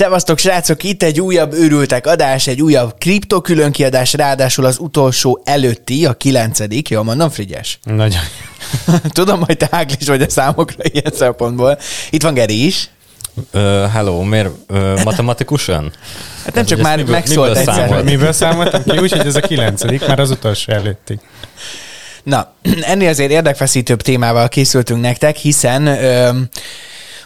Szevasztok, srácok! Itt egy újabb őrültek adás, egy újabb kripto különkiadás, ráadásul az utolsó előtti, a kilencedik. Jól mondom, Frigyes? Nagyon. Tudom, hogy te háglis vagy a számokra ilyen szempontból. Itt van Geri is. Uh, hello, miért uh, matematikusan? Hát nem csak már miből, megszólt miből egyszer. Számolt? Miből számoltam ki? Úgyhogy ez a kilencedik, már az utolsó előtti. Na, ennél azért érdekfeszítőbb témával készültünk nektek, hiszen... Ö,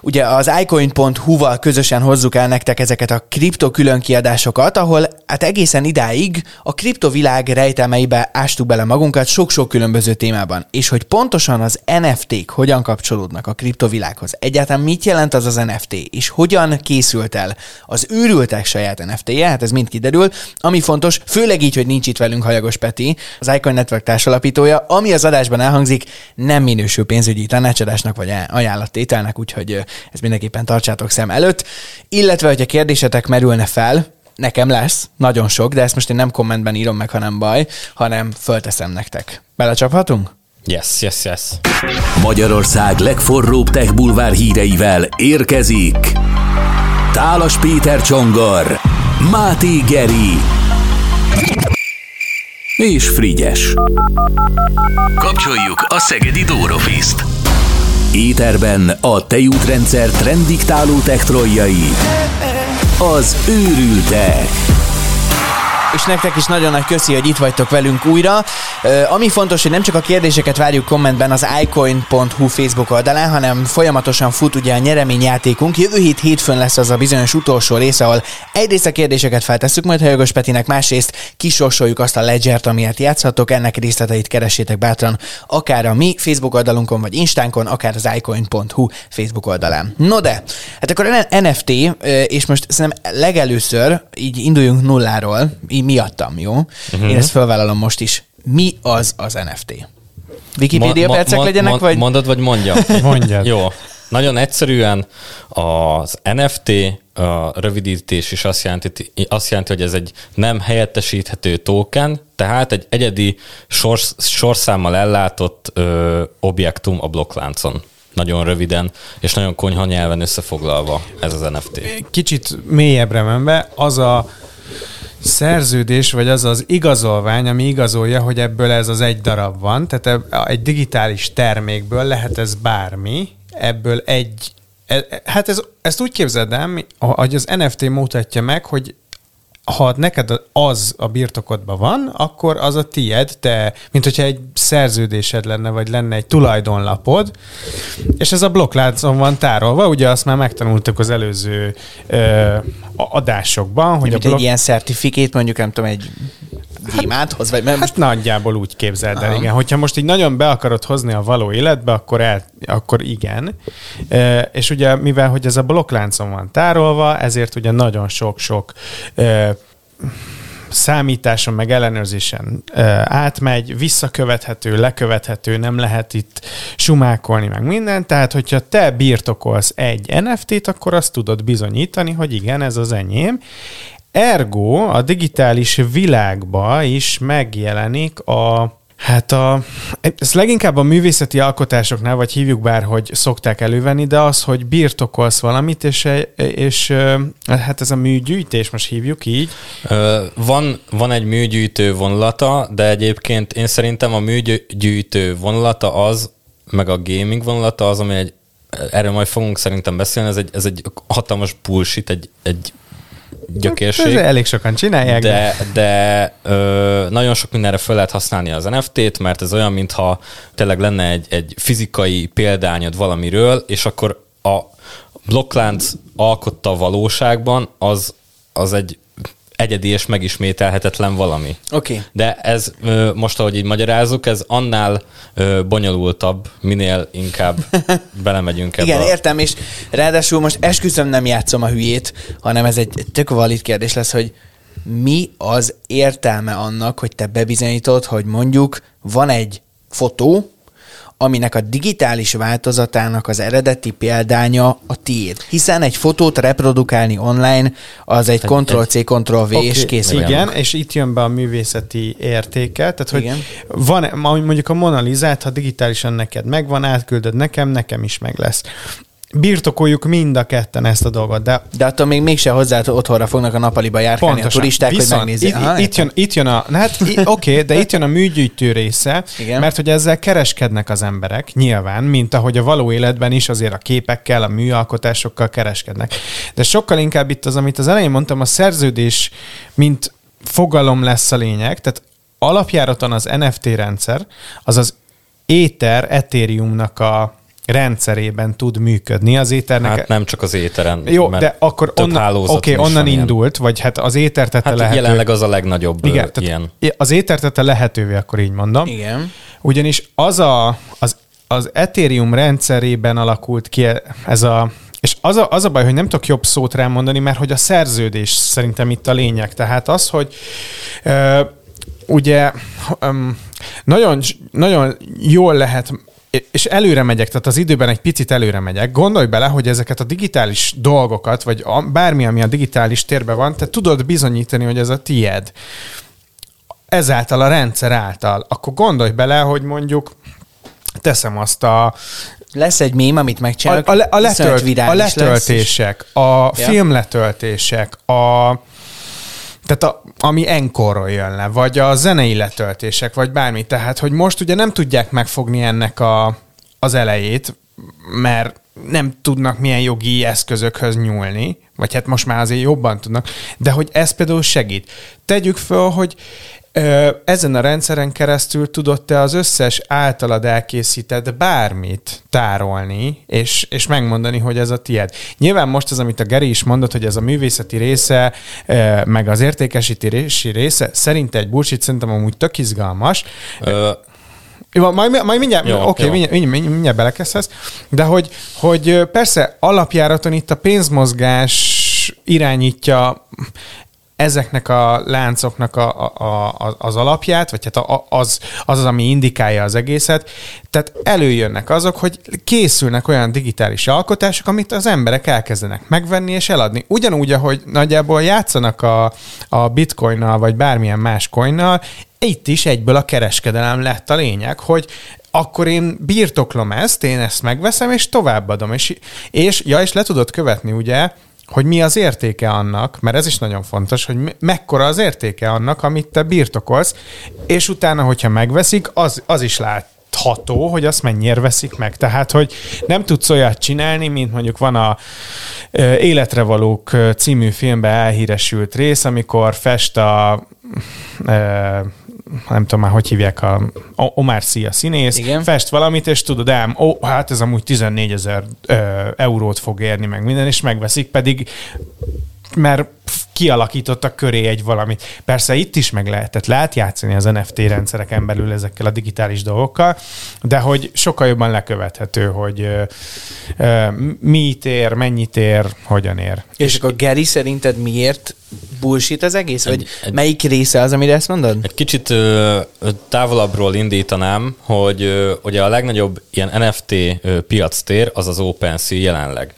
Ugye az icoin.hu-val közösen hozzuk el nektek ezeket a kripto különkiadásokat, ahol hát egészen idáig a kriptovilág rejtelmeibe ástuk bele magunkat sok-sok különböző témában. És hogy pontosan az NFT-k hogyan kapcsolódnak a kriptovilághoz, egyáltalán mit jelent az az NFT, és hogyan készült el az őrültek saját NFT-je, hát ez mind kiderül. Ami fontos, főleg így, hogy nincs itt velünk Hajagos Peti, az Icon Network társalapítója, ami az adásban elhangzik, nem minősül pénzügyi tanácsadásnak vagy ajánlattételnek, úgyhogy ezt mindenképpen tartsátok szem előtt. Illetve, hogyha kérdésetek merülne fel, nekem lesz, nagyon sok, de ezt most én nem kommentben írom meg, ha nem baj, hanem fölteszem nektek. Belecsaphatunk? Yes, yes, yes. Magyarország legforróbb tech bulvár híreivel érkezik Tálas Péter Csongor, Máté Geri és Frigyes. Kapcsoljuk a Szegedi Dórofiszt. Éterben a tejútrendszer trendiktáló tektroljai. Az őrültek. És nektek is nagyon nagy köszi, hogy itt vagytok velünk újra. Ami fontos, hogy nem csak a kérdéseket várjuk kommentben az icoin.hu Facebook oldalán, hanem folyamatosan fut ugye a nyereményjátékunk. Jövő hét hétfőn lesz az a bizonyos utolsó része, ahol egyrészt a kérdéseket feltesszük majd Hajogos Petinek, másrészt kisorsoljuk azt a ledgert, amiért játszhatok. Ennek részleteit keressétek bátran akár a mi Facebook oldalunkon, vagy Instánkon, akár az icoin.hu Facebook oldalán. No de, hát akkor NFT, és most szerintem legelőször így induljunk nulláról, így miattam, jó? Uh-huh. Én ezt felvállalom most is. Mi az az NFT? Wikipedia ma, percek ma, legyenek, ma, vagy? Mondod, vagy mondjam? Mondjad. Jó. Nagyon egyszerűen az NFT a rövidítés is azt jelenti, azt jelenti, hogy ez egy nem helyettesíthető token, tehát egy egyedi sors, sorszámmal ellátott ö, objektum a blokkláncon nagyon röviden, és nagyon konyha nyelven összefoglalva ez az NFT. Kicsit mélyebbre menve, az a szerződés, vagy az az igazolvány, ami igazolja, hogy ebből ez az egy darab van, tehát egy digitális termékből lehet ez bármi, ebből egy, e, e, hát ez, ezt úgy képzeld el, hogy az NFT mutatja meg, hogy ha neked az a birtokodban van, akkor az a tied, te, mint hogyha egy szerződésed lenne, vagy lenne egy tulajdonlapod, és ez a blokkláncon van tárolva, ugye azt már megtanultuk az előző ö, adásokban, hogy a blokk... egy ilyen certifikét, mondjuk nem tudom, egy gyémánthoz? Vagy mert hát nagyjából úgy képzeld el, Aha. igen. Hogyha most így nagyon be akarod hozni a való életbe, akkor, el, akkor igen. E, és ugye mivel, hogy ez a blokkláncon van tárolva, ezért ugye nagyon sok-sok e, számításon, meg ellenőrzésen átmegy, visszakövethető, lekövethető, nem lehet itt sumákolni, meg minden. Tehát, hogyha te birtokolsz egy NFT-t, akkor azt tudod bizonyítani, hogy igen, ez az enyém. Ergo a digitális világba is megjelenik a Hát a, ez leginkább a művészeti alkotásoknál, vagy hívjuk bár, hogy szokták elővenni, de az, hogy birtokolsz valamit, és, és hát ez a műgyűjtés, most hívjuk így. Van, van egy műgyűjtő vonulata, de egyébként én szerintem a műgyűjtő vonulata az, meg a gaming vonulata az, ami egy, erről majd fogunk szerintem beszélni, ez egy, ez egy hatalmas bullshit, egy, egy gyökérség. Hát, elég sokan csinálják. De, de ö, nagyon sok mindenre fel lehet használni az NFT-t, mert ez olyan, mintha tényleg lenne egy, egy fizikai példányod valamiről, és akkor a blokklánc alkotta valóságban, az, az egy egyedi és megismételhetetlen valami. Oké. Okay. De ez most, ahogy így magyarázzuk, ez annál bonyolultabb, minél inkább belemegyünk ebbe. Igen, értem, és ráadásul most esküszöm nem játszom a hülyét, hanem ez egy tök valid kérdés lesz, hogy mi az értelme annak, hogy te bebizonyítod, hogy mondjuk van egy fotó, aminek a digitális változatának az eredeti példánya a tiéd. Hiszen egy fotót reprodukálni online, az egy Ctrl-C, Ctrl-V, okay, és kész Igen, és itt jön be a művészeti értéke, tehát hogy igen. van, mondjuk a Mona Lisa, ha digitálisan neked megvan, átküldöd nekem, nekem is meg lesz birtokoljuk mind a ketten ezt a dolgot. De De attól még mégse hozzá otthonra fognak a napaliba járkálni a turisták, hogy Viszont megnézzék. Itt, Aha, itt, jön, itt jön a, hát oké, okay, de itt jön a műgyűjtő része, Igen. mert hogy ezzel kereskednek az emberek, nyilván, mint ahogy a való életben is azért a képekkel, a műalkotásokkal kereskednek. De sokkal inkább itt az, amit az elején mondtam, a szerződés, mint fogalom lesz a lényeg, tehát alapjáraton az NFT rendszer, az az Ether, Ethereumnak a rendszerében tud működni. Az Ethernek Hát nem csak az éteren. jó, mert de akkor oké, is onnan ilyen. indult, vagy hát az éter tette Hát lehető. jelenleg az a legnagyobb Igen, ilyen. az éter tette lehetővé, akkor így mondom. Igen. Ugyanis az a, az, az Ethereum rendszerében alakult ki ez a és az a, az a baj, hogy nem tudok jobb szót rá mondani, mert hogy a szerződés szerintem itt a lényeg. Tehát az, hogy ö, ugye um, nagyon, nagyon jól lehet és előre megyek, tehát az időben egy picit előre megyek. Gondolj bele, hogy ezeket a digitális dolgokat, vagy a, bármi, ami a digitális térben van, te tudod bizonyítani, hogy ez a tied. Ezáltal a rendszer által. Akkor gondolj bele, hogy mondjuk teszem azt a, Lesz egy mém, amit a, megcsinálok. a, a, iszonyat letölt, a virális lesz, letöltések, a filmletöltések, a tehát a, ami enkorról jön le, vagy a zenei letöltések, vagy bármi. Tehát, hogy most ugye nem tudják megfogni ennek a, az elejét, mert nem tudnak milyen jogi eszközökhöz nyúlni, vagy hát most már azért jobban tudnak, de hogy ez például segít. Tegyük föl, hogy ezen a rendszeren keresztül tudod te az összes általad elkészített bármit tárolni, és, és megmondani, hogy ez a tied. Nyilván most az, amit a Geri is mondott, hogy ez a művészeti része, meg az értékesítési része, szerint egy bullshit, szerintem amúgy tök izgalmas, Ö, jó, majd, majd mindjárt, Jó, oké, jó. mindjárt, mindjárt, mindjárt belekezdesz, de hogy, hogy persze alapjáraton itt a pénzmozgás irányítja ezeknek a láncoknak a, a, a, az alapját, vagy hát a, az, az az, ami indikálja az egészet. Tehát előjönnek azok, hogy készülnek olyan digitális alkotások, amit az emberek elkezdenek megvenni és eladni. Ugyanúgy, ahogy nagyjából játszanak a, a bitcoinnal, vagy bármilyen más coinnal, itt is egyből a kereskedelem lett a lényeg, hogy akkor én birtoklom ezt, én ezt megveszem, és továbbadom. És, és ja, és le tudod követni, ugye, hogy mi az értéke annak, mert ez is nagyon fontos, hogy me- mekkora az értéke annak, amit te birtokolsz, és utána, hogyha megveszik, az, az is lát ható, hogy azt mennyire veszik meg. Tehát, hogy nem tudsz olyat csinálni, mint mondjuk van a Életre valók című filmben elhíresült rész, amikor fest a nem tudom már, hogy hívják a Omar Sy a színész, Igen. fest valamit, és tudod, ám, ó, hát ez amúgy 14 ezer eurót fog érni, meg minden, és megveszik, pedig mert kialakítottak köré egy valamit. Persze itt is meg lehetett, lehet játszani az NFT rendszereken belül ezekkel a digitális dolgokkal, de hogy sokkal jobban lekövethető, hogy ö, ö, mit ér, mennyit ér, hogyan ér. És akkor Geri, szerinted miért bullshit az egész? Vagy Egy- egy- melyik része az, amire ezt mondod? Egy kicsit ö, ö, távolabbról indítanám, hogy ö, ugye a legnagyobb ilyen NFT ö, piactér az az OpenSea jelenleg.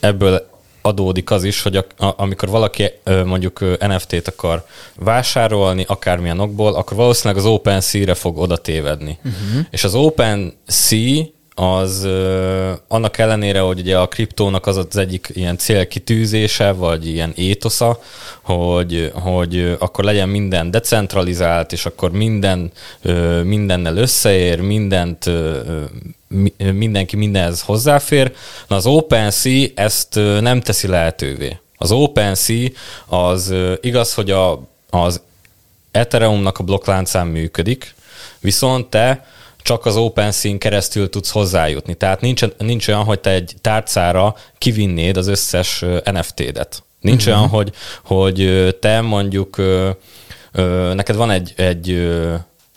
Ebből adódik az is, hogy a, a, amikor valaki mondjuk NFT-t akar vásárolni, akármilyen okból, akkor valószínűleg az OpenSea-re fog oda tévedni. Uh-huh. És az OpenSea az ö, annak ellenére, hogy ugye a kriptónak az az egyik ilyen célkitűzése, vagy ilyen étosza, hogy, hogy akkor legyen minden decentralizált, és akkor minden ö, mindennel összeér, mindent ö, ö, mi- ö, mindenki mindenhez hozzáfér. Na az OpenSea ezt nem teszi lehetővé. Az OpenSea az igaz, hogy a, az Ethereumnak a blokkláncán működik, viszont te csak az OpenSea-n keresztül tudsz hozzájutni. Tehát nincs, nincs olyan, hogy te egy tárcára kivinnéd az összes NFT-det. Nincs uh-huh. olyan, hogy, hogy te mondjuk, neked van egy, egy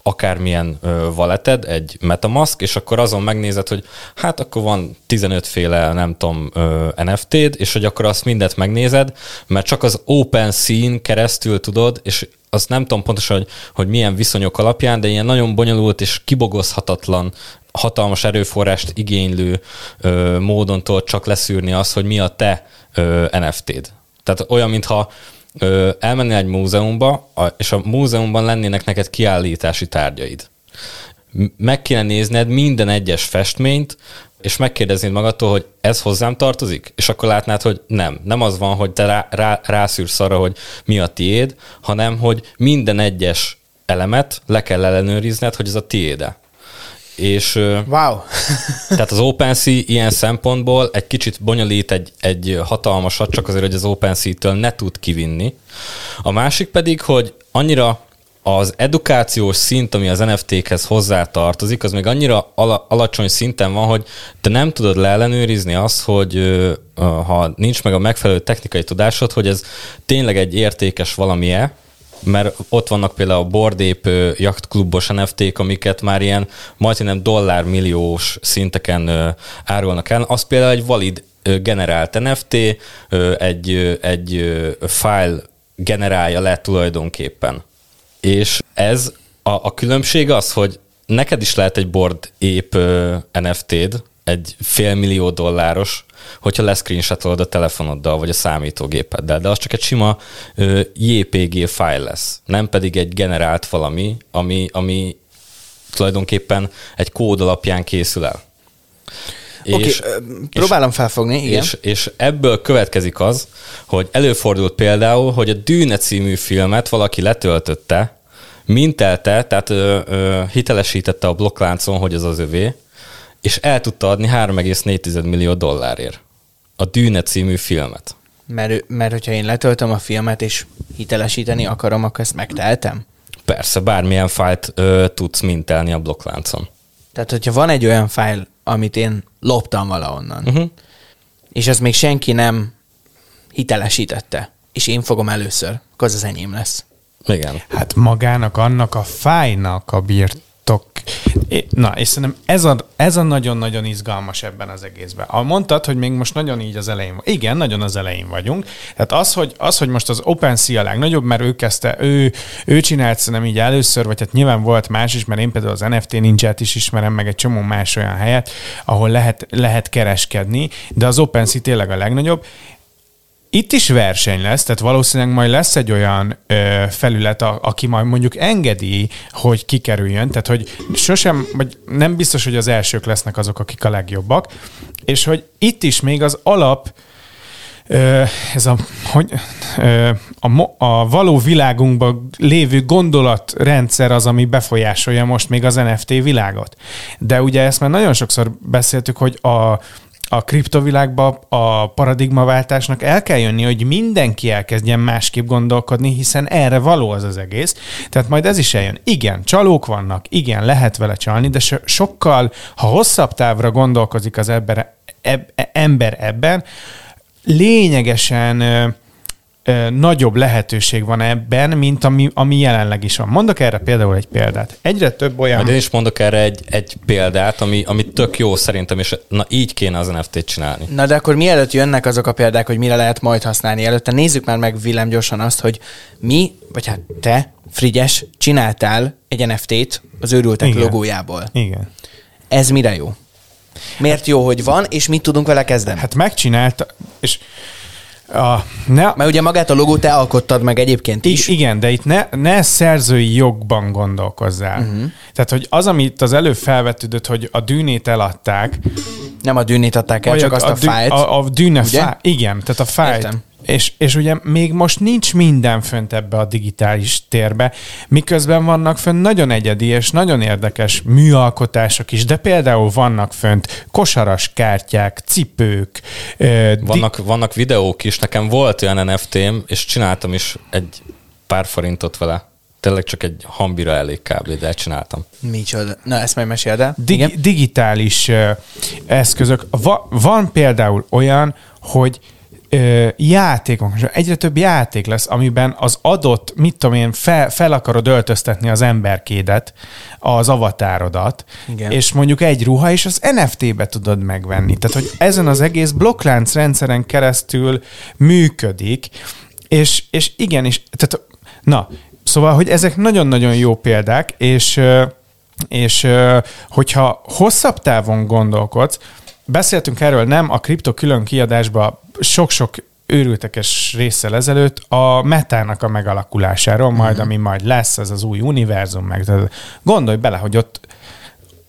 akármilyen valeted, egy Metamask, és akkor azon megnézed, hogy hát akkor van 15 féle, nem tudom, NFT-d, és hogy akkor azt mindet megnézed, mert csak az OpenSea-n keresztül tudod, és azt nem tudom pontosan, hogy, hogy milyen viszonyok alapján, de ilyen nagyon bonyolult és kibogozhatatlan hatalmas erőforrást igénylő ö, módon tudod csak leszűrni azt, hogy mi a te ö, NFT-d. Tehát olyan, mintha ö, elmennél egy múzeumba, a, és a múzeumban lennének neked kiállítási tárgyaid. meg kéne nézned minden egyes festményt, és megkérdeznéd magadtól, hogy ez hozzám tartozik? És akkor látnád, hogy nem. Nem az van, hogy te rá, rá, rászűrsz arra, hogy mi a tiéd, hanem, hogy minden egyes elemet le kell ellenőrizned, hogy ez a tiéde. És Wow. tehát az OpenSea ilyen szempontból egy kicsit bonyolít egy, egy hatalmasat, csak azért, hogy az OpenSea-től ne tud kivinni. A másik pedig, hogy annyira az edukációs szint, ami az NFT-khez hozzá tartozik, az még annyira ala, alacsony szinten van, hogy te nem tudod leellenőrizni azt, hogy ha nincs meg a megfelelő technikai tudásod, hogy ez tényleg egy értékes valami-e, mert ott vannak például a Bordép ö, jachtklubos NFT-k, amiket már ilyen majdnem dollármilliós szinteken árulnak el. Az például egy valid generált NFT, egy, egy file generálja le tulajdonképpen. És ez a, a különbség az, hogy neked is lehet egy board ép ö, NFT-d, egy félmillió dolláros, hogyha leszcreenshotolod a telefonoddal, vagy a számítógépeddel, de az csak egy sima ö, JPG file lesz, nem pedig egy generált valami, ami, ami tulajdonképpen egy kód alapján készül el. Oké, És- okay, próbálom felfogni, igen. és, és ebből következik az, hogy előfordult például, hogy a Dűne című filmet valaki letöltötte, mintelte, tehát ö, ö, hitelesítette a blokkláncon, hogy ez az övé, és el tudta adni 3,4 millió dollárért. A Dűne című filmet. Mert, mert hogyha én letöltöm a filmet, és hitelesíteni akarom, akkor ezt megtehetem? Persze, bármilyen fájlt ö, tudsz mintelni a blokkláncon. Tehát, hogyha van egy olyan fájl, amit én loptam valahonnan, Uh-huh. és ezt még senki nem hitelesítette, és én fogom először, akkor az az enyém lesz. Igen. Hát magának, annak a fájnak a birtok. É- Na, és szerintem ez a, ez a nagyon-nagyon izgalmas ebben az egészben. A mondtad, hogy még most nagyon így az elején van. Igen, nagyon az elején vagyunk. Tehát az, hogy, az, hogy most az OpenSea a legnagyobb, mert ő kezdte, ő, ő csinált szerintem így először, vagy hát nyilván volt más is, mert én például az NFT Ninja-t is ismerem, meg egy csomó más olyan helyet, ahol lehet, lehet kereskedni, de az OpenSea tényleg a legnagyobb. Itt is verseny lesz, tehát valószínűleg majd lesz egy olyan ö, felület, a, aki majd mondjuk engedi, hogy kikerüljön, tehát hogy sosem, vagy nem biztos, hogy az elsők lesznek azok, akik a legjobbak, és hogy itt is még az alap, ö, ez a, hogy, ö, a, a való világunkban lévő gondolatrendszer az, ami befolyásolja most még az NFT világot. De ugye ezt már nagyon sokszor beszéltük, hogy a, a kriptovilágba a paradigmaváltásnak el kell jönni, hogy mindenki elkezdjen másképp gondolkodni, hiszen erre való az az egész. Tehát majd ez is eljön. Igen, csalók vannak, igen, lehet vele csalni, de so- sokkal, ha hosszabb távra gondolkozik az ember, eb, ember ebben, lényegesen ö, nagyobb lehetőség van ebben, mint ami, ami jelenleg is van. Mondok erre például egy példát. Egyre több olyan... Majd én is mondok erre egy, egy példát, ami, ami tök jó szerintem, és na így kéne az NFT-t csinálni. Na de akkor mielőtt jönnek azok a példák, hogy mire lehet majd használni, előtte nézzük már meg Willem gyorsan azt, hogy mi, vagy hát te, Frigyes, csináltál egy NFT-t az őrültek Igen. logójából. Igen. Ez mire jó? Miért jó, hogy van, és mit tudunk vele kezdeni? Hát megcsinálta, és a, ne, Mert ugye magát a logót te alkottad meg egyébként is. Igen, de itt ne, ne szerzői jogban gondolkozzál. Uh-huh. Tehát, hogy az, amit az előbb felvetődött, hogy a dűnét eladták, Nem a dűnét adták el, csak azt a, dű- fájlt. A, a dűne fájl. Igen, tehát a fájlt. Értem. És, és ugye még most nincs minden fönt ebbe a digitális térbe, miközben vannak fönt nagyon egyedi és nagyon érdekes műalkotások is, de például vannak fönt kosaras kártyák, cipők, ö, di- Vannak, vannak videók is, nekem volt olyan NFT-m, és csináltam is egy pár forintot vele. Tényleg csak egy hambira elég kb. de csináltam. Micsoda. Na, ezt majd meséld el. Digi- digitális ö, eszközök. Va- van például olyan, hogy ö, játékok, és egyre több játék lesz, amiben az adott, mit tudom én, fel, fel akarod öltöztetni az emberkédet, az avatárodat, Igen. és mondjuk egy ruha, és az NFT-be tudod megvenni. Tehát, hogy ezen az egész blokklánc rendszeren keresztül működik, és, és igen, és tehát, na, szóval, hogy ezek nagyon-nagyon jó példák, és és hogyha hosszabb távon gondolkodsz, beszéltünk erről nem a kripto külön kiadásban sok-sok őrültekes résszel ezelőtt a metának a megalakulásáról, majd ami majd lesz, ez az új univerzum, meg gondolj bele, hogy ott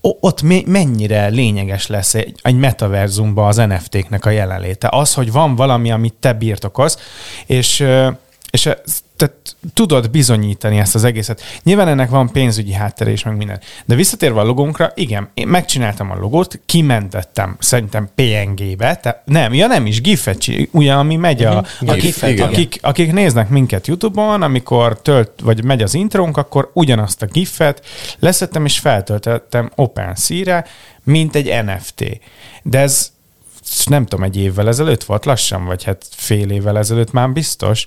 ott mennyire lényeges lesz egy, egy metaverzumban az NFT-knek a jelenléte. Az, hogy van valami, amit te birtokolsz, és és tehát tudod bizonyítani ezt az egészet. Nyilván ennek van pénzügyi háttere és meg minden. De visszatérve a logónkra, igen, én megcsináltam a logót, kimentettem szerintem PNG-be, te, nem, ja nem is, GIF-et, ugye, ami megy a, uh-huh. akik, akik, akik, néznek minket YouTube-on, amikor tölt, vagy megy az intrónk, akkor ugyanazt a GIF-et leszettem és feltöltöttem OpenSea-re, mint egy NFT. De ez nem tudom, egy évvel ezelőtt volt lassan, vagy hát fél évvel ezelőtt már biztos.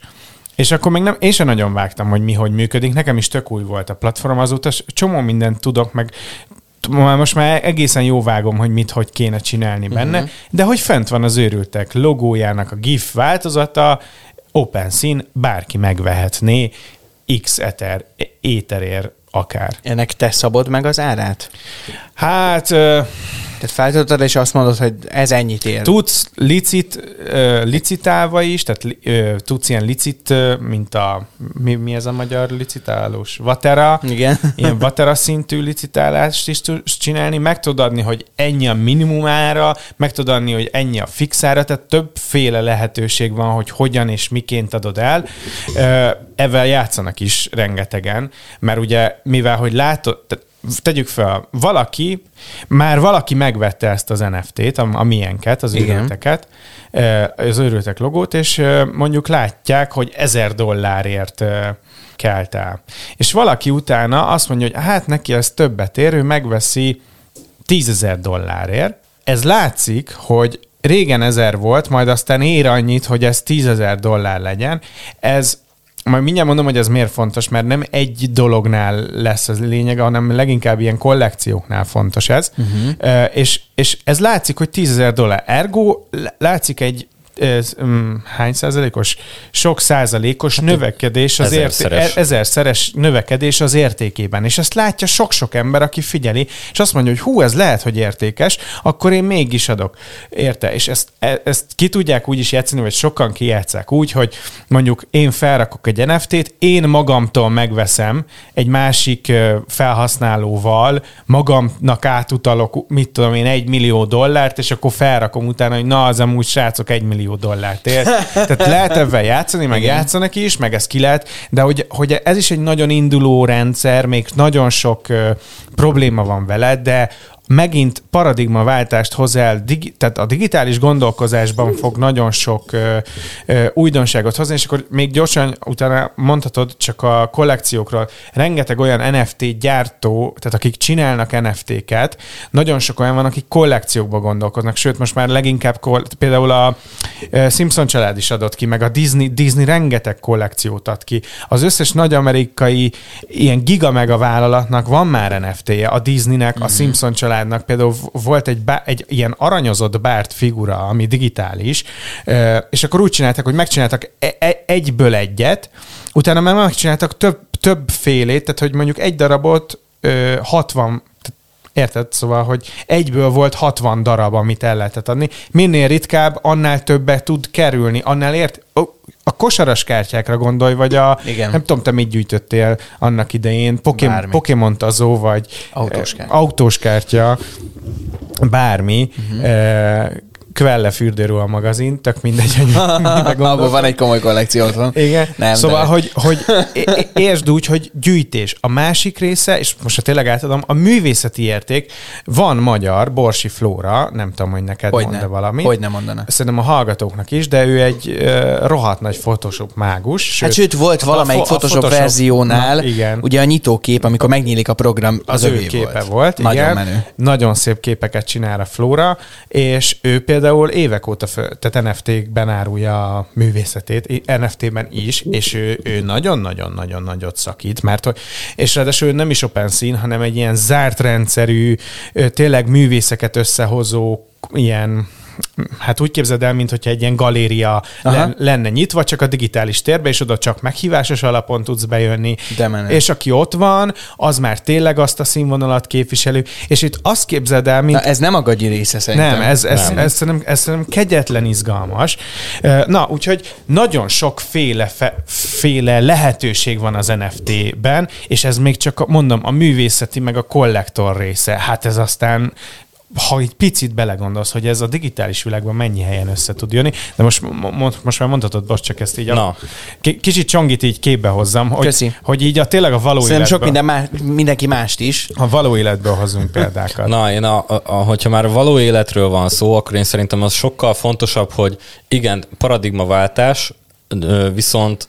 És akkor még nem, én sem nagyon vágtam, hogy mi hogy működik. Nekem is tök új volt a platform, azóta csomó mindent tudok, meg most már egészen jó vágom, hogy mit, hogy kéne csinálni benne, uh-huh. de hogy fent van az őrültek logójának a GIF változata, OpenSyn bárki megvehetné, X Ether, éterér akár. Ennek te szabod meg az árát? Hát... Tehát feltöltöd, és azt mondod, hogy ez ennyit ér. Tudsz licit, licitálva is, tehát tudsz ilyen licit, mint a, mi, mi ez a magyar licitálós? Vatera. Igen. Ilyen vatera szintű licitálást is tudsz csinálni, meg tudod adni, hogy ennyi a minimumára, meg tudod adni, hogy ennyi a fixára, tehát többféle lehetőség van, hogy hogyan és miként adod el. Ezzel játszanak is rengetegen, mert ugye mivel, hogy látod, tegyük fel, valaki, már valaki megvette ezt az NFT-t, a, a miénket, az őrülteket, az őrültek logót, és mondjuk látják, hogy ezer dollárért kelt el. És valaki utána azt mondja, hogy hát neki ez többet ér, ő megveszi tízezer dollárért. Ez látszik, hogy régen ezer volt, majd aztán ér annyit, hogy ez tízezer dollár legyen. Ez majd mindjárt mondom, hogy ez miért fontos, mert nem egy dolognál lesz az lényeg, hanem leginkább ilyen kollekcióknál fontos ez. Uh-huh. És, és ez látszik, hogy 10 dollár. Ergo látszik egy ez, um, hány százalékos? Sok százalékos hát növekedés az ezerszeres. Érté- ezerszeres növekedés az értékében. És ezt látja sok-sok ember, aki figyeli, és azt mondja, hogy hú, ez lehet, hogy értékes, akkor én mégis adok. Érte? És ezt, e, ezt ki tudják úgy is játszani, vagy sokan kijátszák úgy, hogy mondjuk én felrakok egy NFT-t, én magamtól megveszem egy másik felhasználóval, magamnak átutalok, mit tudom én, egy millió dollárt, és akkor felrakom utána, hogy na, az amúgy srácok egy millió millió dollárt ér. Tehát lehet ebben játszani, meg Igen. játszanak is, meg ez ki lehet, de hogy, hogy ez is egy nagyon induló rendszer, még nagyon sok uh, probléma van vele, de megint paradigmaváltást hoz el, digi, tehát a digitális gondolkozásban fog nagyon sok ö, ö, újdonságot hozni, és akkor még gyorsan utána mondhatod csak a kollekciókról, rengeteg olyan NFT gyártó, tehát akik csinálnak NFT-ket, nagyon sok olyan van, akik kollekciókba gondolkoznak, sőt most már leginkább például a Simpson család is adott ki, meg a Disney, Disney rengeteg kollekciót ad ki. Az összes nagy amerikai ilyen giga mega vállalatnak van már NFT-je, a Disneynek, a mhm. Simpson család családnak például volt egy, bá, egy ilyen aranyozott bárt figura, ami digitális, és akkor úgy csináltak, hogy megcsináltak e, e, egyből egyet, utána már megcsináltak több, több félét, tehát hogy mondjuk egy darabot 60 Érted? Szóval, hogy egyből volt 60 darab, amit el lehetett adni. Minél ritkább, annál többet tud kerülni, annál ért... A kosaras kártyákra gondolj, vagy a... Igen. Nem tudom, te mit gyűjtöttél annak idején. Pokémon, Pokémon tazó, vagy... Autós kártya. Autós kártya bármi. Uh-huh. Kvelle fürdőruha magazin, tök mindegy, hogy Abban van egy komoly kollekció van. Igen. Nem, szóval, de... hogy, hogy értsd úgy, hogy gyűjtés. A másik része, és most ha tényleg átadom, a művészeti érték, van magyar, Borsi Flóra, nem tudom, hogy neked hogy mond valami. Hogy nem mondana. Szerintem a hallgatóknak is, de ő egy uh, rohadt nagy Photoshop mágus. Sőt, hát sőt, volt valamelyik a, Photoshop, a Photoshop verziónál, na, igen. ugye a nyitókép, amikor megnyílik a program, az, az ő képe volt. volt Nagyon igen. menő. Nagyon szép képeket csinál a Flóra, és ő például például évek óta, föl, tehát NFT-ben árulja a művészetét, NFT-ben is, és ő, ő nagyon-nagyon-nagyon nagyot szakít, mert és ráadásul nem is open szín, hanem egy ilyen zárt rendszerű, tényleg művészeket összehozó ilyen hát úgy képzeld el, mintha egy ilyen galéria Aha. lenne nyitva, csak a digitális térbe, és oda csak meghívásos alapon tudsz bejönni. De És aki ott van, az már tényleg azt a színvonalat képviselő, és itt azt képzeld el, mint... Na, ez nem a gagyi része szerintem. Nem, ez, ez, nem. ez, ez, ez, szerintem kegyetlen izgalmas. Na, úgyhogy nagyon sokféle fe, féle lehetőség van az NFT-ben, és ez még csak, mondom, a művészeti meg a kollektor része. Hát ez aztán ha egy picit belegondolsz, hogy ez a digitális világban mennyi helyen össze tud jönni, de most, most, most már mondhatod, most csak ezt így Na. a, kicsit csongit így képbe hozzam, hogy, Köszi. hogy így a tényleg a való Szerintem életben, sok minden más, mindenki mást is. a való életből hozunk példákat. Na, én a, a, a, hogyha már a való életről van szó, akkor én szerintem az sokkal fontosabb, hogy igen, paradigmaváltás, viszont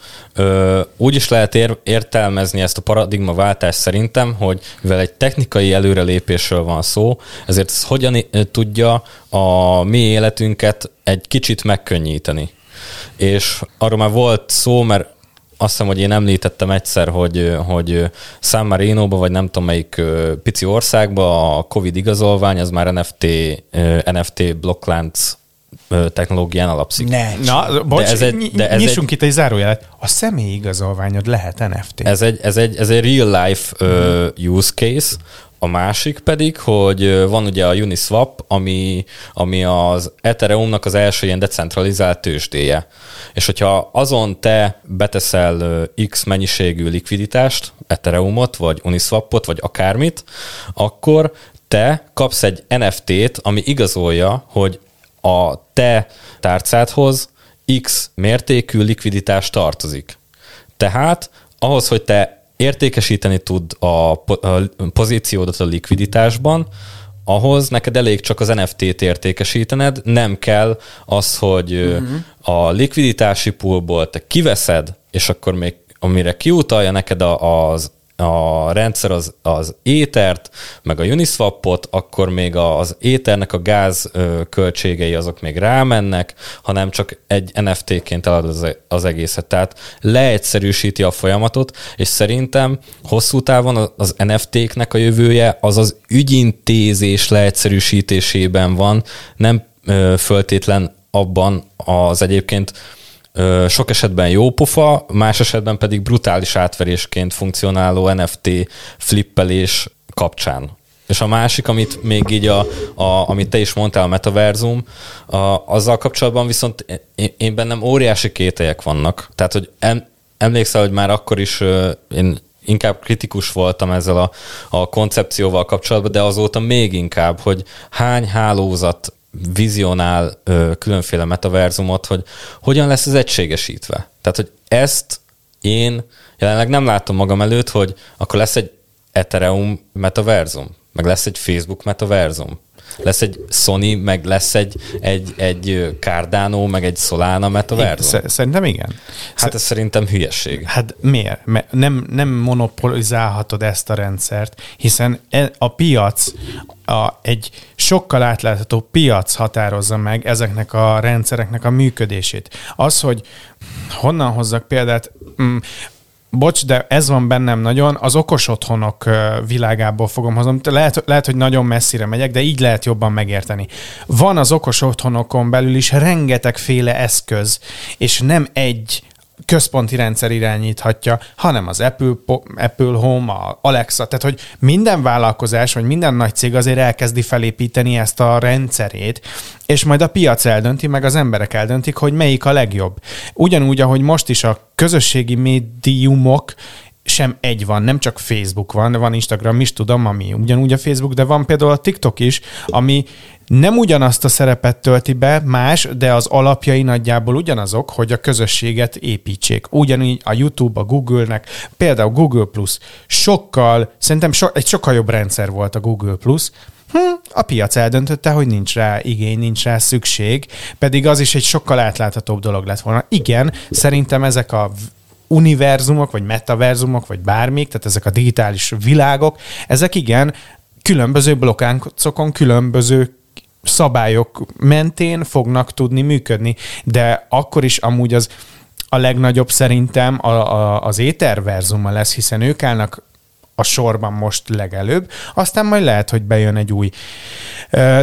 úgy is lehet ér, értelmezni ezt a paradigmaváltást szerintem, hogy mivel egy technikai előrelépésről van szó, ezért ez hogyan tudja a mi életünket egy kicsit megkönnyíteni. És arról már volt szó, mert azt hiszem, hogy én említettem egyszer, hogy, hogy San Marino-ba, vagy nem tudom melyik pici országba a Covid igazolvány, az már NFT, NFT blokklánc technológián alapszik. Ne. Na, bocs, ez egy- egy, de ez nyissunk itt egy zárójelet. A személyi igazolványod lehet NFT. Ez egy, ez egy, ez egy real life ö, use case, a másik pedig, hogy van ugye a Uniswap, ami, ami az Ethereumnak az első ilyen decentralizált tőzsdéje. És hogyha azon te beteszel X mennyiségű likviditást, Ethereumot, vagy Uniswapot, vagy akármit, akkor te kapsz egy NFT-t, ami igazolja, hogy a te tárcádhoz X mértékű likviditás tartozik. Tehát ahhoz, hogy te értékesíteni tud a, po- a pozíciódat a likviditásban, ahhoz neked elég csak az NFT-t értékesítened, nem kell az, hogy uh-huh. a likviditási poolból te kiveszed, és akkor még amire kiutalja neked az a rendszer az, az étert, meg a Uniswapot, akkor még az éternek a gáz költségei azok még rámennek, hanem csak egy NFT-ként elad az, az egészet. Tehát leegyszerűsíti a folyamatot, és szerintem hosszú távon az NFT-knek a jövője az az ügyintézés leegyszerűsítésében van, nem föltétlen abban az egyébként sok esetben jó pofa, más esetben pedig brutális átverésként funkcionáló NFT flippelés kapcsán. És a másik, amit még így, a, a, amit te is mondtál, a metaverzum, a, azzal kapcsolatban viszont én, én bennem óriási kételyek vannak. Tehát, hogy em, emlékszel, hogy már akkor is ö, én inkább kritikus voltam ezzel a, a koncepcióval kapcsolatban, de azóta még inkább, hogy hány hálózat vizionál ö, különféle metaverzumot, hogy hogyan lesz ez egységesítve. Tehát, hogy ezt én jelenleg nem látom magam előtt, hogy akkor lesz egy Ethereum metaverzum, meg lesz egy Facebook metaverzum, lesz egy Sony, meg lesz egy, egy, egy Cardano, meg egy Solana metaverzum. Sz- Szerintem igen. Hát ez szerintem hülyesség. Hát miért? Mert nem, nem monopolizálhatod ezt a rendszert, hiszen e- a piac, a, egy sokkal átlátható piac határozza meg ezeknek a rendszereknek a működését. Az, hogy honnan hozzak példát, mm, Bocs, de ez van bennem nagyon, az okos otthonok világából fogom hozni. Lehet, lehet, hogy nagyon messzire megyek, de így lehet jobban megérteni. Van az okos otthonokon belül is rengetegféle eszköz, és nem egy központi rendszer irányíthatja, hanem az Apple, Apple Home, a Alexa, tehát hogy minden vállalkozás, vagy minden nagy cég azért elkezdi felépíteni ezt a rendszerét, és majd a piac eldönti, meg az emberek eldöntik, hogy melyik a legjobb. Ugyanúgy, ahogy most is a közösségi médiumok sem egy van, nem csak Facebook van, van Instagram is, tudom, ami ugyanúgy a Facebook, de van például a TikTok is, ami nem ugyanazt a szerepet tölti be, más, de az alapjai nagyjából ugyanazok, hogy a közösséget építsék. Ugyanígy a YouTube, a Google-nek, például Google Plus sokkal, szerintem so, egy sokkal jobb rendszer volt a Google Plus, Hm, a piac eldöntötte, hogy nincs rá igény, nincs rá szükség, pedig az is egy sokkal átláthatóbb dolog lett volna. Igen, szerintem ezek a univerzumok, vagy metaverzumok, vagy bármik, tehát ezek a digitális világok, ezek igen, különböző blokkáncokon, különböző szabályok mentén fognak tudni működni, de akkor is amúgy az a legnagyobb szerintem a, a, az éterverzuma lesz, hiszen ők állnak a sorban most legelőbb, aztán majd lehet, hogy bejön egy új.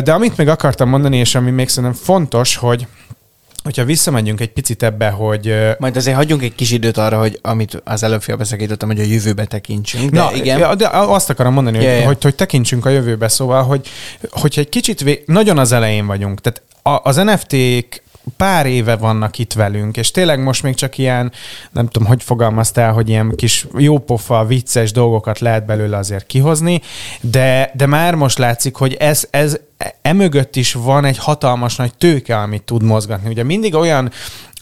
De amit még akartam mondani, és ami még szerintem fontos, hogy hogyha visszamegyünk egy picit ebbe, hogy... Majd azért hagyjunk egy kis időt arra, hogy amit az előbb félbeszakítottam, hogy a jövőbe tekintsünk. De Na, igen. De azt akarom mondani, hogy, hogy, hogy tekintsünk a jövőbe, szóval, hogy hogyha egy kicsit vé... nagyon az elején vagyunk, tehát a, az NFT-k pár éve vannak itt velünk, és tényleg most még csak ilyen, nem tudom, hogy fogalmaztál, hogy ilyen kis jópofa, vicces dolgokat lehet belőle azért kihozni, de, de már most látszik, hogy ez, ez emögött is van egy hatalmas nagy tőke, amit tud mozgatni. Ugye mindig olyan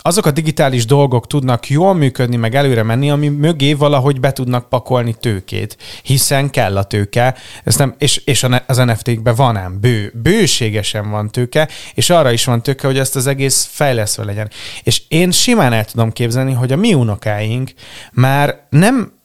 azok a digitális dolgok tudnak jól működni, meg előre menni, ami mögé valahogy be tudnak pakolni tőkét, hiszen kell a tőke, ez nem, és, és az NFT-kben van ám, bő, bőségesen van tőke, és arra is van tőke, hogy ezt az egész fejleszve legyen. És én simán el tudom képzelni, hogy a mi unokáink már nem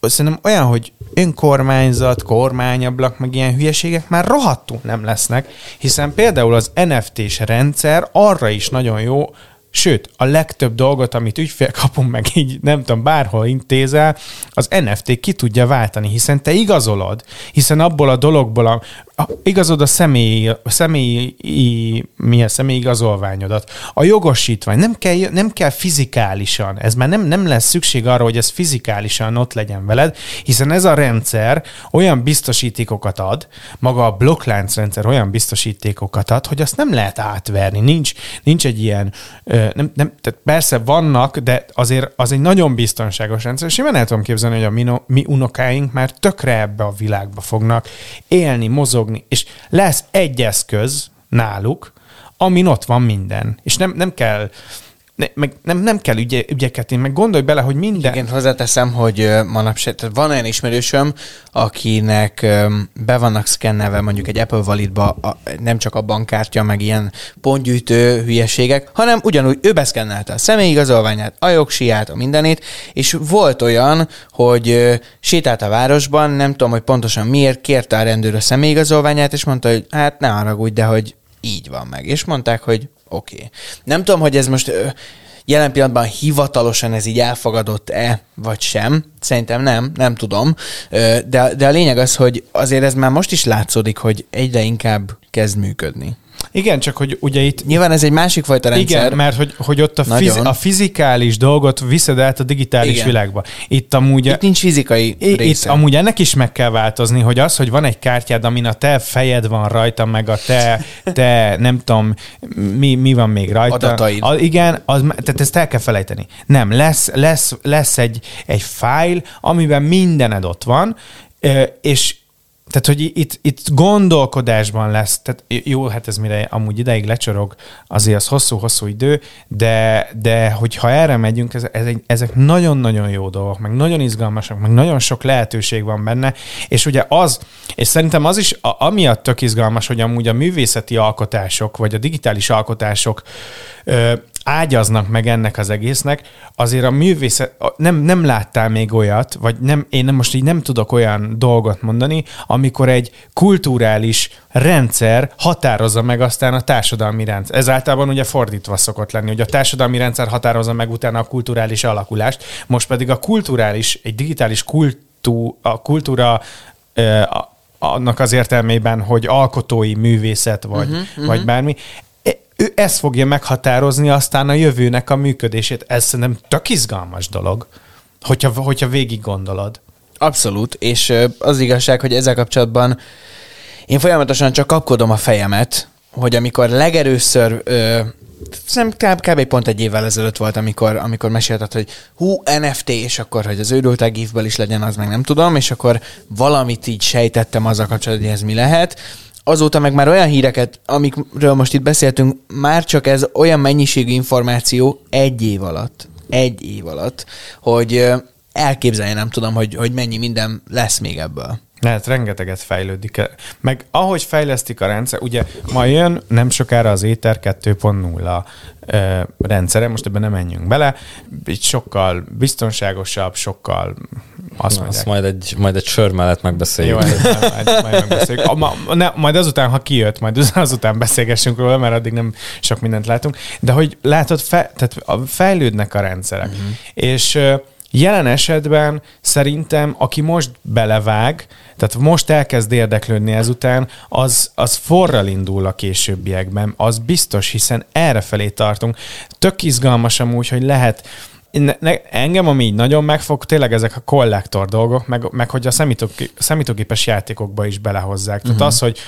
szerintem olyan, hogy önkormányzat, kormányablak, meg ilyen hülyeségek már rohadtul nem lesznek, hiszen például az NFT-s rendszer arra is nagyon jó, Sőt, a legtöbb dolgot, amit ügyfél kapunk meg így, nem tudom, bárhol intézel, az NFT ki tudja váltani, hiszen te igazolod, hiszen abból a dologból, a, a, igazod a személyi, a személyi, milyen személyi igazolványodat, a jogosítvány, nem kell, nem kell fizikálisan, ez már nem, nem lesz szükség arra, hogy ez fizikálisan ott legyen veled, hiszen ez a rendszer olyan biztosítékokat ad, maga a blokklánc rendszer olyan biztosítékokat ad, hogy azt nem lehet átverni, nincs, nincs egy ilyen nem, nem, tehát persze vannak, de azért az egy nagyon biztonságos rendszer, és én el tudom képzelni, hogy a mi, mi unokáink már tökre ebbe a világba fognak élni, mozogni, és lesz egy eszköz náluk, amin ott van minden. És nem, nem kell ne, meg nem, nem kell ügye, ügyeket, én meg gondolj bele, hogy minden... Igen, hozzáteszem, hogy manapság, van olyan ismerősöm, akinek be vannak szkennelve mondjuk egy Apple Validba a, nem csak a bankkártya, meg ilyen pontgyűjtő hülyeségek, hanem ugyanúgy ő beszkennelte a személyigazolványát, a jogsiát, a mindenét, és volt olyan, hogy sétált a városban, nem tudom, hogy pontosan miért, kérte a rendőr a személyigazolványát, és mondta, hogy hát ne haragudj, de hogy így van meg. És mondták, hogy oké. Okay. Nem tudom, hogy ez most jelen pillanatban hivatalosan ez így elfogadott-e, vagy sem. Szerintem nem, nem tudom. De, de a lényeg az, hogy azért ez már most is látszódik, hogy egyre inkább kezd működni. Igen, csak hogy ugye itt... Nyilván ez egy másik fajta rendszer. Igen, mert hogy, hogy ott a, fizi, a fizikális dolgot viszed át a digitális Igen. világba. Itt amúgy... Itt nincs fizikai része. Itt amúgy ennek is meg kell változni, hogy az, hogy van egy kártyád, amin a te fejed van rajta, meg a te, te nem tudom, mi, mi van még rajta. Adataid. A, igen, az, tehát ezt el kell felejteni. Nem, lesz, lesz, lesz egy, egy fájl, amiben mindened ott van, és tehát, hogy itt, itt gondolkodásban lesz, tehát jó, hát ez mire amúgy ideig lecsorog, azért az hosszú-hosszú idő, de, de hogyha erre megyünk, ez, ez egy, ezek nagyon-nagyon jó dolgok, meg nagyon izgalmasak, meg nagyon sok lehetőség van benne, és ugye az, és szerintem az is a, amiatt tök izgalmas, hogy amúgy a művészeti alkotások, vagy a digitális alkotások ö, ágyaznak meg ennek az egésznek, azért a művészet, nem, nem láttál még olyat, vagy nem, én nem, most így nem tudok olyan dolgot mondani, amikor egy kulturális rendszer határozza meg aztán a társadalmi rendszer. Ez általában ugye fordítva szokott lenni, hogy a társadalmi rendszer határozza meg utána a kulturális alakulást, most pedig a kulturális, egy digitális kultú, a kultúra a, annak az értelmében, hogy alkotói művészet vagy, uh-huh, uh-huh. vagy bármi, ő ezt fogja meghatározni aztán a jövőnek a működését. Ez szerintem tök izgalmas dolog, hogyha, hogyha végig gondolod. Abszolút, és az igazság, hogy ezzel kapcsolatban én folyamatosan csak kapkodom a fejemet, hogy amikor legerőször ö, szerintem kb, kb. pont egy évvel ezelőtt volt, amikor, amikor mesélted, hogy hú, NFT, és akkor, hogy az őrültek is legyen, az meg nem tudom, és akkor valamit így sejtettem azzal kapcsolatban, hogy ez mi lehet, azóta meg már olyan híreket, amikről most itt beszéltünk, már csak ez olyan mennyiségű információ egy év alatt, egy év alatt, hogy elképzelni nem tudom, hogy, hogy mennyi minden lesz még ebből. Lehet, rengeteget fejlődik. Meg ahogy fejlesztik a rendszer, ugye ma jön nem sokára az Éter 2.0 rendszere, most ebben nem menjünk bele, így sokkal biztonságosabb, sokkal azt Na, Azt majd egy, majd egy sör mellett megbeszéljük. Jó, majd, majd megbeszéljük. A, ma, ne, majd azután, ha kijött, majd azután beszélgessünk róla, mert addig nem sok mindent látunk. De hogy látod, fe, tehát fejlődnek a rendszerek. Uh-huh. És Jelen esetben szerintem, aki most belevág, tehát most elkezd érdeklődni ezután, az, az forral indul a későbbiekben, az biztos, hiszen erre felé tartunk. Tök izgalmas amúgy, hogy lehet ne, ne, engem, ami így nagyon megfog, tényleg ezek a kollektor dolgok, meg, meg hogy a számítógép, számítógépes játékokba is belehozzák. Uh-huh. Tehát az, hogy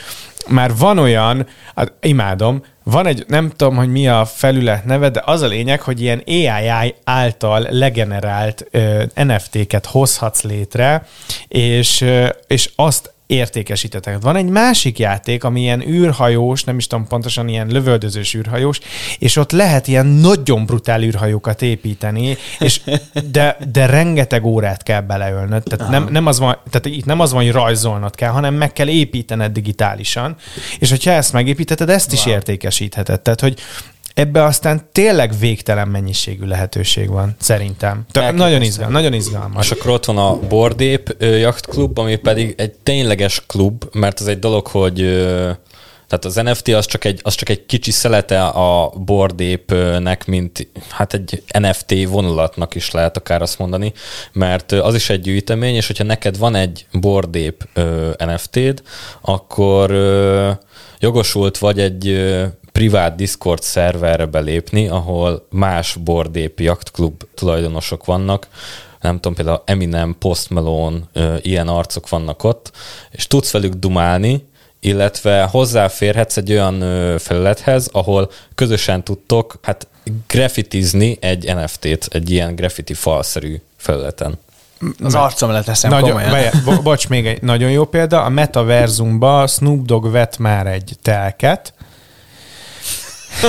már van olyan, hát imádom, van egy, nem tudom, hogy mi a felület neve, de az a lényeg, hogy ilyen AI által legenerált uh, NFT-ket hozhatsz létre, és, uh, és azt értékesítetek. Van egy másik játék, ami ilyen űrhajós, nem is tudom pontosan, ilyen lövöldözős űrhajós, és ott lehet ilyen nagyon brutál űrhajókat építeni, és de, de rengeteg órát kell beleölnöd. Tehát, nem, nem az van, tehát itt nem az van, hogy rajzolnod kell, hanem meg kell építened digitálisan. És hogyha ezt megépíteted, ezt is wow. értékesítheted. Tehát, hogy ebbe aztán tényleg végtelen mennyiségű lehetőség van, szerintem. Tehát nagyon, izgal, nagyon izgalmas. És akkor ott van a Bordép jachtklub, ami pedig egy tényleges klub, mert az egy dolog, hogy tehát az NFT az csak egy, az csak egy kicsi szelete a bordépnek, mint hát egy NFT vonulatnak is lehet akár azt mondani, mert az is egy gyűjtemény, és hogyha neked van egy bordép NFT-d, akkor jogosult vagy egy privát Discord szerverre belépni, ahol más bordép jachtklub tulajdonosok vannak, nem tudom, például Eminem, Post Malone, ilyen arcok vannak ott, és tudsz velük dumálni, illetve hozzáférhetsz egy olyan felülethez, ahol közösen tudtok hát graffitizni egy NFT-t, egy ilyen graffiti falszerű felületen. Az arcom leteszem nagyon, komolyan. Be, bo, bocs, még egy nagyon jó példa. A metaverzumban Snoop Dogg vett már egy telket,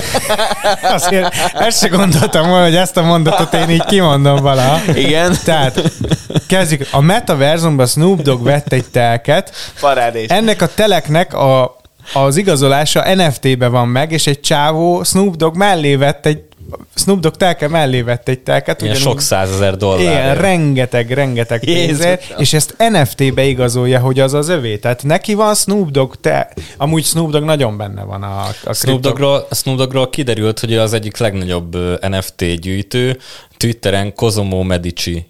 Azért ezt se gondoltam volna, hogy ezt a mondatot én így kimondom vala. Igen. Tehát kezdjük. A metaverzumban Snoop Dogg vett egy telket. Parádés. Ennek a teleknek a, az igazolása NFT-be van meg, és egy csávó Snoop Dogg mellé vett egy Snoop Dogg telke mellé vett egy telket. Ilyen sok százezer dollár. Ilyen rengeteg, rengeteg pénzért, és ezt NFT-be igazolja, hogy az az övé. Tehát neki van Snoop Dogg, te, amúgy Snoop Dogg nagyon benne van a, a Snoop Doggról, Snoop Doggról kiderült, hogy az egyik legnagyobb NFT gyűjtő, Twitteren Kozomo Medici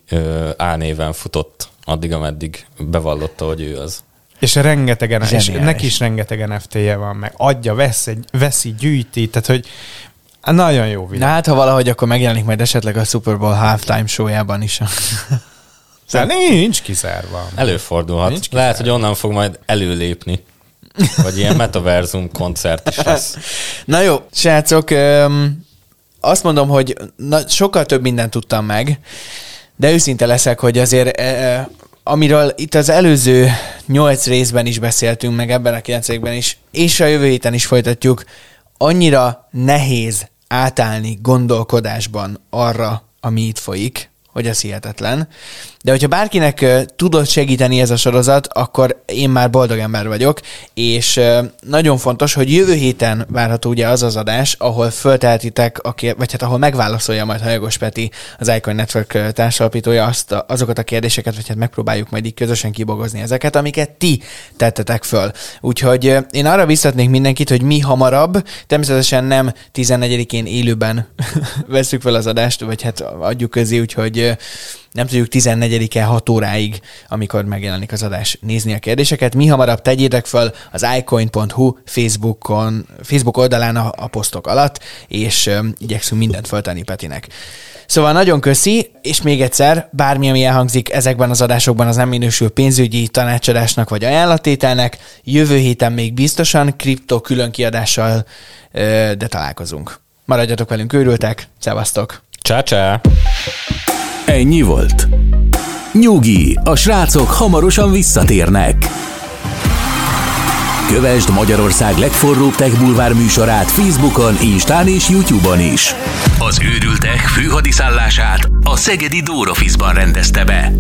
álnéven futott addig, ameddig bevallotta, hogy ő az. És rengeteg, és neki is rengeteg NFT-je van, meg adja, vesz egy, veszi, gyűjti, tehát hogy nagyon jó videó. Na hát, ha valahogy, akkor megjelenik majd esetleg a Super Bowl halftime showjában is. Szóval nincs kizárva. Előfordulhat. Nincs kizárva. Lehet, hogy onnan fog majd előlépni. Vagy ilyen metaverzum koncert is lesz. Na jó, srácok, öm, azt mondom, hogy na, sokkal több mindent tudtam meg, de őszinte leszek, hogy azért e, amiről itt az előző nyolc részben is beszéltünk, meg ebben a kilencekben is, és a jövő héten is folytatjuk, annyira nehéz átállni gondolkodásban arra, ami itt folyik, hogy ez hihetetlen. De hogyha bárkinek tudott segíteni ez a sorozat, akkor én már boldog ember vagyok, és nagyon fontos, hogy jövő héten várható ugye az az adás, ahol kér- vagy hát ahol megválaszolja majd Hajagos Peti, az Icon Network társalapítója azt azokat a kérdéseket, vagy hát megpróbáljuk majd így közösen kibogozni ezeket, amiket ti tettetek föl. Úgyhogy én arra visszatnék mindenkit, hogy mi hamarabb, természetesen nem 14-én élőben veszük fel az adást, vagy hát adjuk közé, úgyhogy nem tudjuk 14-e 6 óráig, amikor megjelenik az adás, nézni a kérdéseket. Mi hamarabb tegyétek föl az icoin.hu Facebookon, Facebook oldalán a, a posztok alatt, és um, igyekszünk mindent föltenni Petinek. Szóval nagyon köszi, és még egyszer, bármi, ami elhangzik ezekben az adásokban, az nem minősül pénzügyi tanácsadásnak vagy ajánlatételnek. Jövő héten még biztosan kripto külön kiadással, de találkozunk. Maradjatok velünk, őrültek, szevasztok! Csá, csá! Ennyi volt. Nyugi, a srácok hamarosan visszatérnek. Kövesd Magyarország legforróbb tech bulvár műsorát Facebookon, Instán és Youtube-on is. Az őrültek főhadiszállását a Szegedi Dórofizban rendezte be.